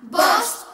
Boss